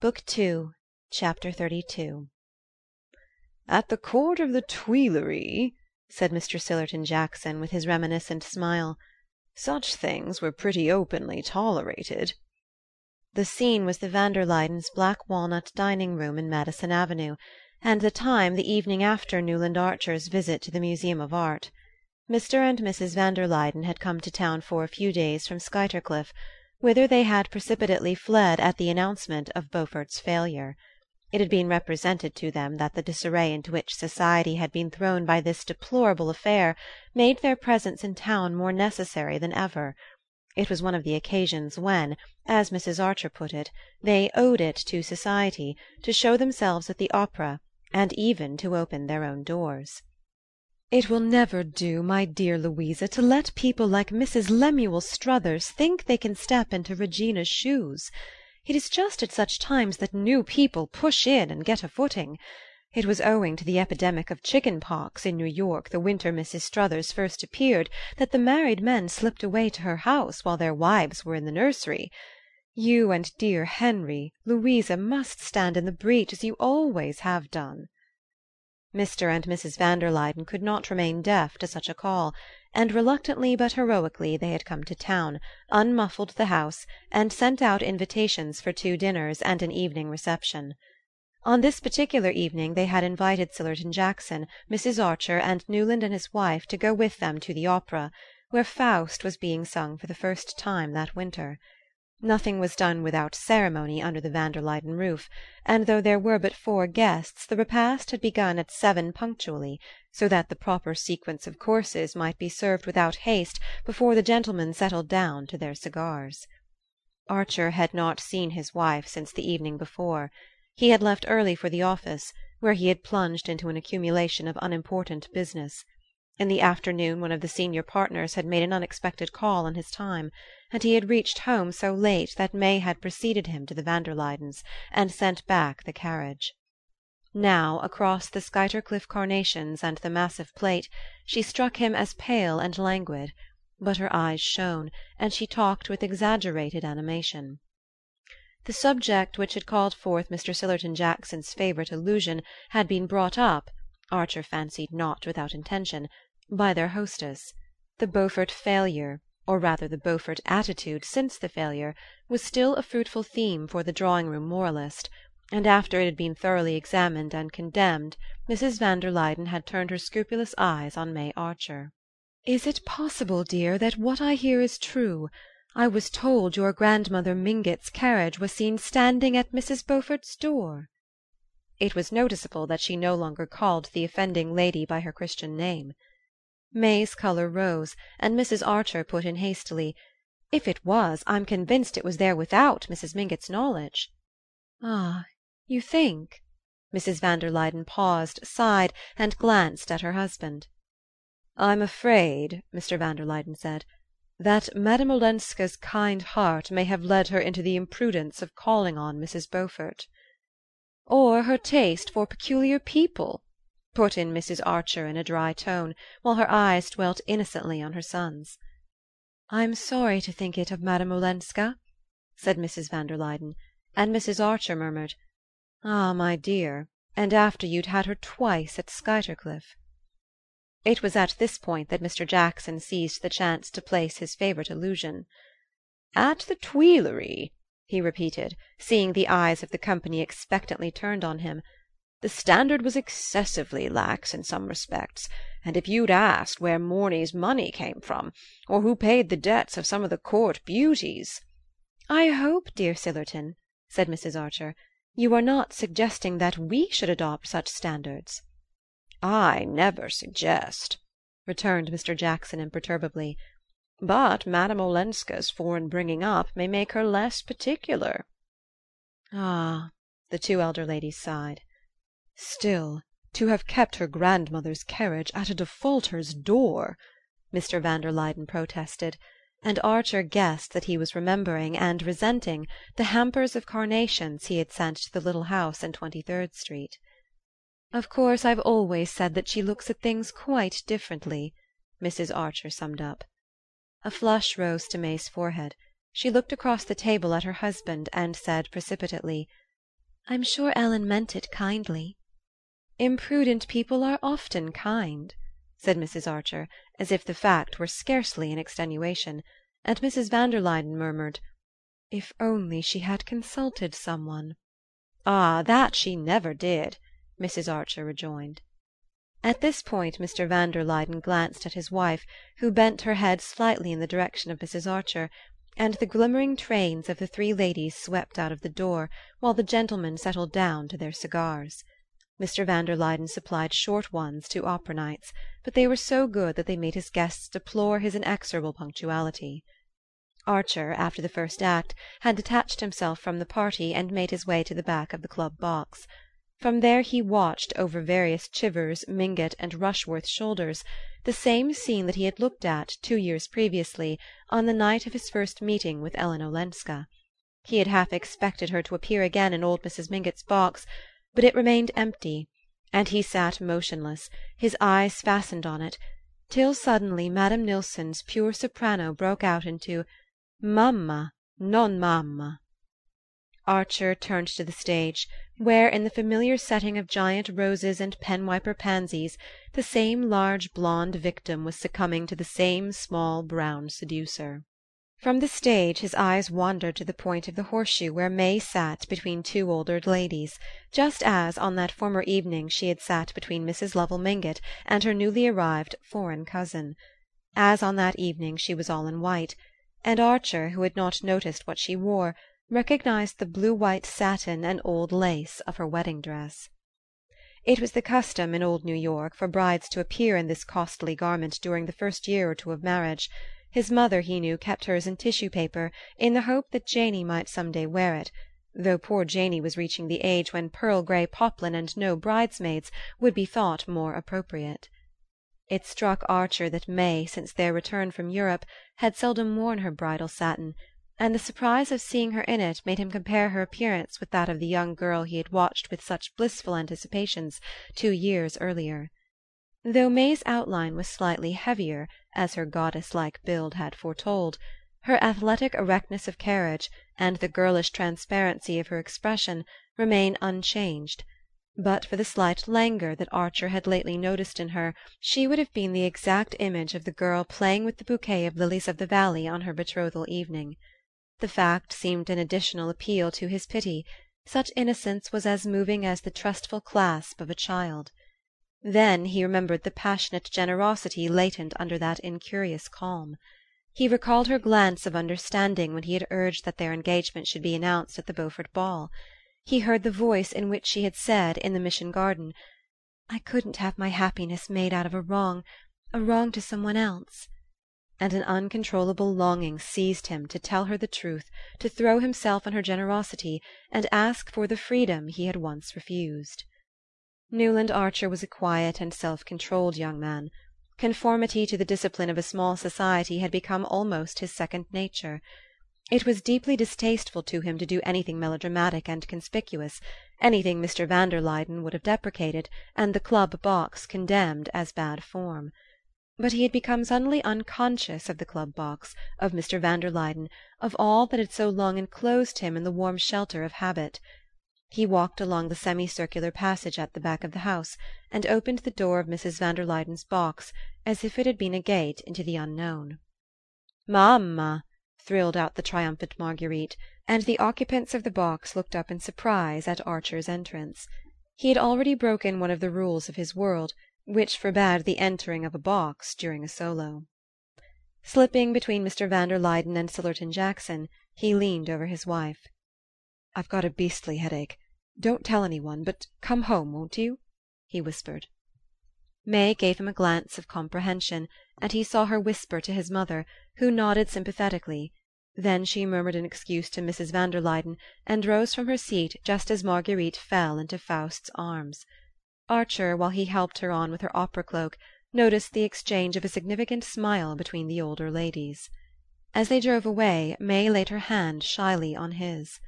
Book Two, Chapter XXXII "At the court of the Tuileries," said Mr. Sillerton Jackson with his reminiscent smile, "such things were pretty openly tolerated." The scene was the van der Luydens' black walnut dining room in Madison Avenue, and the time the evening after Newland Archer's visit to the Museum of Art. Mr. and Mrs. van der Luyden had come to town for a few days from Skuytercliff, whither they had precipitately fled at the announcement of Beaufort's failure. It had been represented to them that the disarray into which society had been thrown by this deplorable affair made their presence in town more necessary than ever. It was one of the occasions when, as Mrs. Archer put it, they owed it to society to show themselves at the opera and even to open their own doors. It will never do, my dear Louisa, to let people like Mrs. Lemuel Struthers think they can step into Regina's shoes. It is just at such times that new people push in and get a footing. It was owing to the epidemic of chicken pox in New York the winter Mrs. Struthers first appeared that the married men slipped away to her house while their wives were in the nursery. You and dear Henry, Louisa, must stand in the breach as you always have done. Mr. and Mrs. van der Luyden could not remain deaf to such a call, and reluctantly but heroically they had come to town, unmuffled the house, and sent out invitations for two dinners and an evening reception. On this particular evening they had invited Sillerton Jackson, Mrs. Archer and Newland and his wife to go with them to the opera, where Faust was being sung for the first time that winter. Nothing was done without ceremony under the van der Luyden roof, and though there were but four guests the repast had begun at seven punctually, so that the proper sequence of courses might be served without haste before the gentlemen settled down to their cigars. Archer had not seen his wife since the evening before. He had left early for the office, where he had plunged into an accumulation of unimportant business. In the afternoon one of the senior partners had made an unexpected call on his time, and he had reached home so late that May had preceded him to the van der Luydens and sent back the carriage. Now, across the Skuytercliff carnations and the massive plate, she struck him as pale and languid; but her eyes shone, and she talked with exaggerated animation. The subject which had called forth Mr. Sillerton Jackson's favourite allusion had been brought up, Archer fancied not without intention by their hostess. The Beaufort failure, or rather the Beaufort attitude since the failure, was still a fruitful theme for the drawing room moralist, and after it had been thoroughly examined and condemned Mrs. van der Luyden had turned her scrupulous eyes on May Archer. "Is it possible, dear, that what I hear is true? I was told your grandmother Mingott's carriage was seen standing at Mrs. Beaufort's door." It was noticeable that she no longer called the offending lady by her Christian name. May's colour rose, and Mrs. Archer put in hastily: "If it was, I'm convinced it was there without Mrs. Mingott's knowledge." "Ah, you think?" Mrs. van der Luyden paused, sighed, and glanced at her husband. "I'm afraid," Mr. van der Luyden said, "that Madame Olenska's kind heart may have led her into the imprudence of calling on Mrs. Beaufort." "Or her taste for peculiar people put in Mrs. Archer in a dry tone, while her eyes dwelt innocently on her son's. "I'm sorry to think it of Madame Olenska," said Mrs. van der Luyden; and Mrs. Archer murmured: "Ah, my dear, and after you'd had her twice at Skuytercliff!" It was at this point that Mr. Jackson seized the chance to place his favourite allusion. "At the Tuileries," he repeated, seeing the eyes of the company expectantly turned on him. The standard was excessively lax in some respects, and if you'd asked where Morny's money came from, or who paid the debts of some of the court beauties "I hope, dear Sillerton," said Mrs. Archer, "you are not suggesting that we should adopt such standards." "I never suggest," returned Mr. Jackson imperturbably; "but Madame Olenska's foreign bringing up may make her less particular." "Ah," the two elder ladies sighed. "Still, to have kept her grandmother's carriage at a defaulter's door!" Mr. van der Luyden protested; and Archer guessed that he was remembering and resenting the hampers of carnations he had sent to the little house in Twenty third Street. "Of course I've always said that she looks at things quite differently," Mrs. Archer summed up. A flush rose to May's forehead. She looked across the table at her husband and said precipitately. I'm sure Ellen meant it kindly." "Imprudent people are often kind," said Mrs. Archer, as if the fact were scarcely an extenuation; and Mrs. van der Luyden murmured: "If only she had consulted some one!" "Ah, that she never did!" Mrs. Archer rejoined. At this point Mr. van der Luyden glanced at his wife, who bent her head slightly in the direction of Mrs. Archer, and the glimmering trains of the three ladies swept out of the door, while the gentlemen settled down to their cigars. Mr. van der Luyden supplied short ones to opera nights, but they were so good that they made his guests deplore his inexorable punctuality. Archer, after the first act, had detached himself from the party and made his way to the back of the club box. From there he watched, over various Chivers, Mingott and Rushworth shoulders, the same scene that he had looked at, two years previously, on the night of his first meeting with Ellen Olenska. He had half expected her to appear again in old Mrs. Mingott's box, but it remained empty, and he sat motionless, his eyes fastened on it, till suddenly Madame Nilsson's pure soprano broke out into "M'ama, non m'ama!" Archer turned to the stage, where, in the familiar setting of giant roses and penwiper pansies, the same large blonde victim was succumbing to the same small brown seducer. From the stage his eyes wandered to the point of the horseshoe where May sat between two older ladies, just as on that former evening she had sat between Mrs. Lovell Mingott and her newly arrived foreign cousin. As on that evening she was all in white, and Archer, who had not noticed what she wore, recognized the blue white satin and old lace of her wedding dress. It was the custom in old New York for brides to appear in this costly garment during the first year or two of marriage. His mother, he knew, kept hers in tissue paper, in the hope that Janey might some day wear it, though poor Janey was reaching the age when pearl grey poplin and no bridesmaids would be thought more appropriate. It struck Archer that May, since their return from Europe, had seldom worn her bridal satin and the surprise of seeing her in it made him compare her appearance with that of the young girl he had watched with such blissful anticipations two years earlier. Though May's outline was slightly heavier, as her goddess like build had foretold, her athletic erectness of carriage, and the girlish transparency of her expression, remained unchanged; but for the slight languor that Archer had lately noticed in her she would have been the exact image of the girl playing with the bouquet of lilies of the valley on her betrothal evening. The fact seemed an additional appeal to his pity; such innocence was as moving as the trustful clasp of a child. Then he remembered the passionate generosity latent under that incurious calm. He recalled her glance of understanding when he had urged that their engagement should be announced at the Beaufort ball. He heard the voice in which she had said, in the Mission garden: "I couldn't have my happiness made out of a wrong a wrong to some one else and an uncontrollable longing seized him to tell her the truth, to throw himself on her generosity, and ask for the freedom he had once refused. Newland Archer was a quiet and self controlled young man. Conformity to the discipline of a small society had become almost his second nature. It was deeply distasteful to him to do anything melodramatic and conspicuous, anything Mr. van der Luyden would have deprecated, and the club box condemned as bad form but he had become suddenly unconscious of the club box, of Mr. van der Luyden, of all that had so long enclosed him in the warm shelter of habit. He walked along the semicircular passage at the back of the house, and opened the door of Mrs. van der Luyden's box as if it had been a gate into the unknown. "M'ama!" thrilled out the triumphant Marguerite, and the occupants of the box looked up in surprise at Archer's entrance. He had already broken one of the rules of his world which forbade the entering of a box during a solo. Slipping between Mr. van der Luyden and Sillerton Jackson, he leaned over his wife. "I've got a beastly headache. Don't tell any one, but come home, won't you?" he whispered. May gave him a glance of comprehension, and he saw her whisper to his mother, who nodded sympathetically; then she murmured an excuse to Mrs. van der Luyden, and rose from her seat just as Marguerite fell into Faust's arms. Archer, while he helped her on with her opera cloak, noticed the exchange of a significant smile between the older ladies. As they drove away May laid her hand shyly on his.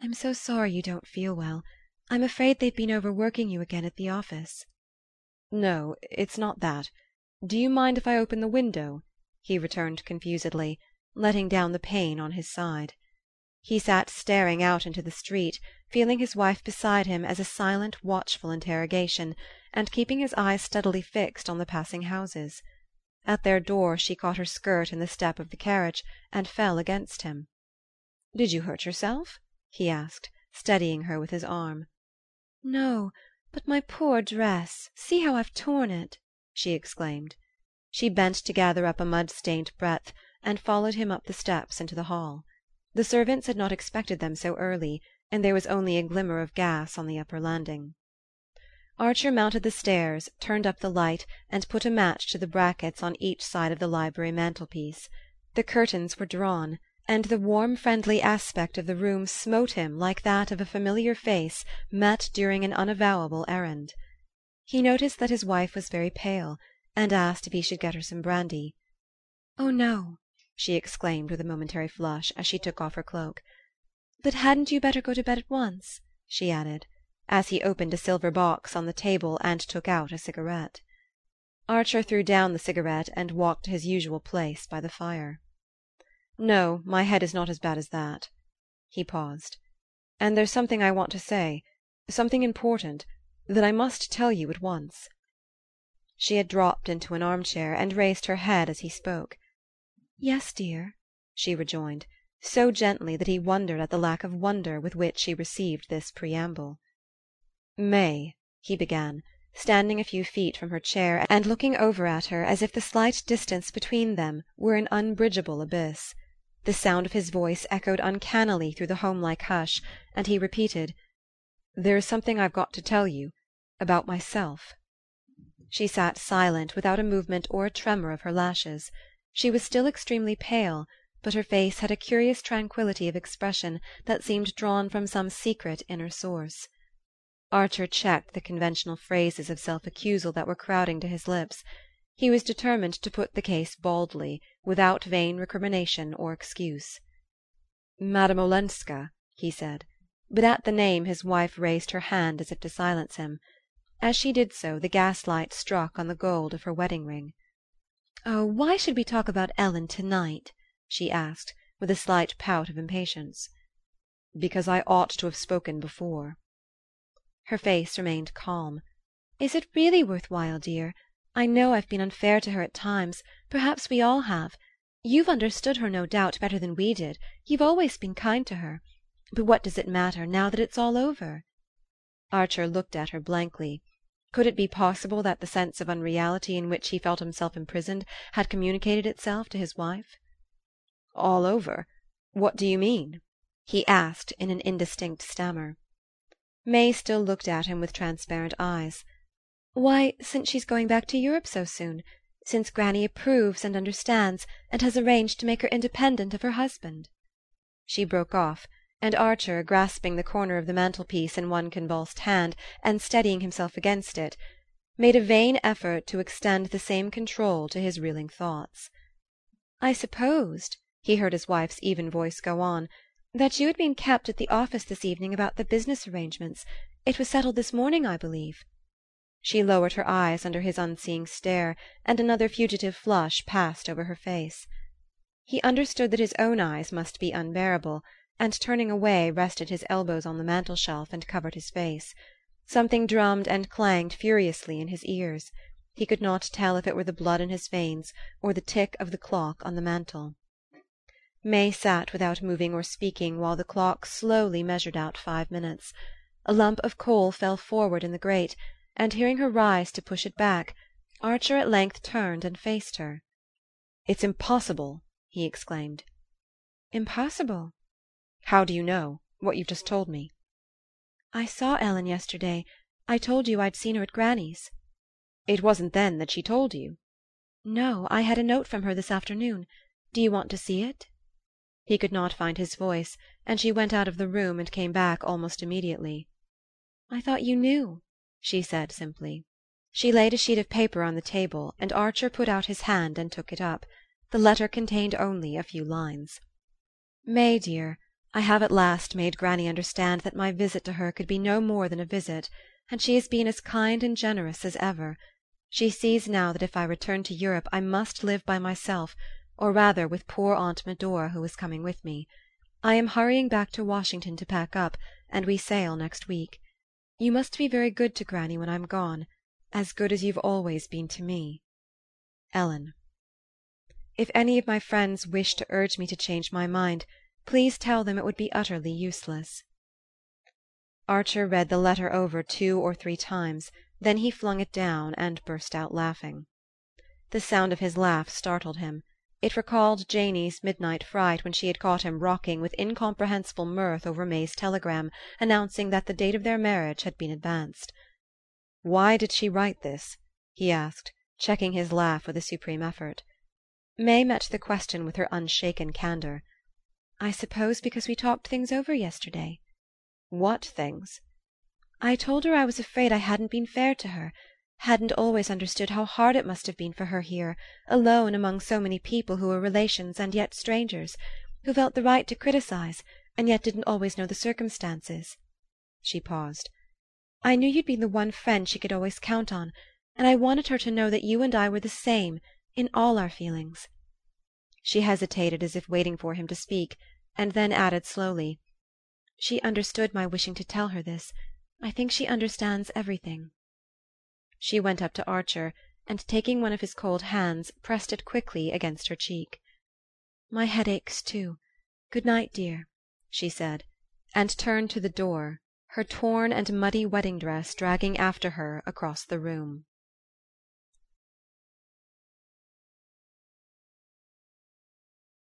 "I'm so sorry you don't feel well. I'm afraid they've been overworking you again at the office." "No, it's not that. Do you mind if I open the window?" he returned confusedly, letting down the pane on his side. He sat staring out into the street, feeling his wife beside him as a silent watchful interrogation, and keeping his eyes steadily fixed on the passing houses. At their door she caught her skirt in the step of the carriage and fell against him. "Did you hurt yourself?" He asked, steadying her with his arm. "No; but my poor dress see how I've torn it!" she exclaimed. She bent to gather up a mud stained breadth, and followed him up the steps into the hall. The servants had not expected them so early, and there was only a glimmer of gas on the upper landing. Archer mounted the stairs, turned up the light, and put a match to the brackets on each side of the library mantelpiece. The curtains were drawn, and the warm friendly aspect of the room smote him like that of a familiar face met during an unavowable errand. He noticed that his wife was very pale, and asked if he should get her some brandy. "Oh, no!" she exclaimed with a momentary flush as she took off her cloak. "But hadn't you better go to bed at once?" she added, as he opened a silver box on the table and took out a cigarette. Archer threw down the cigarette and walked to his usual place by the fire. "No, my head is not as bad as that." He paused. "And there's something I want to say something important that I must tell you at once." She had dropped into an arm chair and raised her head as he spoke. "Yes, dear," she rejoined, so gently that he wondered at the lack of wonder with which she received this preamble. "May," he began, standing a few feet from her chair and looking over at her as if the slight distance between them were an unbridgeable abyss. The sound of his voice echoed uncannily through the homelike hush, and he repeated: "There is something I've got to tell you about myself." She sat silent, without a movement or a tremor of her lashes. She was still extremely pale, but her face had a curious tranquillity of expression that seemed drawn from some secret inner source. Archer checked the conventional phrases of self accusal that were crowding to his lips. He was determined to put the case baldly, without vain recrimination or excuse. "Madame Olenska," he said; but at the name his wife raised her hand as if to silence him. As she did so the gaslight struck on the gold of her wedding ring. "Oh, why should we talk about Ellen to night?" she asked, with a slight pout of impatience. "Because I ought to have spoken before." Her face remained calm. "Is it really worth while, dear? I know I've been unfair to her at times perhaps we all have. You've understood her, no doubt, better than we did you've always been kind to her. But what does it matter, now that it's all over?" Archer looked at her blankly. Could it be possible that the sense of unreality in which he felt himself imprisoned had communicated itself to his wife? "All over? What do you mean?" he asked in an indistinct stammer. May still looked at him with transparent eyes. "Why, since she's going back to Europe so soon since granny approves and understands, and has arranged to make her independent of her husband." She broke off and Archer, grasping the corner of the mantelpiece in one convulsed hand and steadying himself against it, made a vain effort to extend the same control to his reeling thoughts. "I supposed," he heard his wife's even voice go on, "that you had been kept at the office this evening about the business arrangements. It was settled this morning, I believe." She lowered her eyes under his unseeing stare, and another fugitive flush passed over her face. He understood that his own eyes must be unbearable and turning away rested his elbows on the mantel shelf and covered his face. Something drummed and clanged furiously in his ears. He could not tell if it were the blood in his veins or the tick of the clock on the mantel. May sat without moving or speaking while the clock slowly measured out five minutes. A lump of coal fell forward in the grate, and hearing her rise to push it back, Archer at length turned and faced her. "It's impossible!" he exclaimed. "Impossible?" How do you know what you've just told me?" "I saw Ellen yesterday. I told you I'd seen her at granny's." "It wasn't then that she told you?" "No. I had a note from her this afternoon. Do you want to see it?" He could not find his voice, and she went out of the room and came back almost immediately. "I thought you knew," she said simply. She laid a sheet of paper on the table, and Archer put out his hand and took it up. The letter contained only a few lines. "May, dear. I have at last made granny understand that my visit to her could be no more than a visit, and she has been as kind and generous as ever. She sees now that if I return to Europe I must live by myself, or rather with poor Aunt Medora who is coming with me. I am hurrying back to Washington to pack up, and we sail next week. You must be very good to granny when I'm gone as good as you've always been to me. Ellen. If any of my friends wish to urge me to change my mind, please tell them it would be utterly useless. Archer read the letter over two or three times; then he flung it down and burst out laughing. The sound of his laugh startled him. It recalled Janey's midnight fright when she had caught him rocking with incomprehensible mirth over May's telegram announcing that the date of their marriage had been advanced. "Why did she write this?" he asked, checking his laugh with a supreme effort. May met the question with her unshaken candour. "I suppose because we talked things over yesterday." "What things?" "I told her I was afraid I hadn't been fair to her hadn't always understood how hard it must have been for her here, alone among so many people who were relations and yet strangers, who felt the right to criticize and yet didn't always know the circumstances." She paused. "I knew you'd be the one friend she could always count on, and I wanted her to know that you and I were the same in all our feelings." She hesitated as if waiting for him to speak, and then added slowly: "She understood my wishing to tell her this. I think she understands everything." She went up to Archer, and taking one of his cold hands pressed it quickly against her cheek. "My head aches too. Good night, dear," she said, and turned to the door, her torn and muddy wedding dress dragging after her across the room.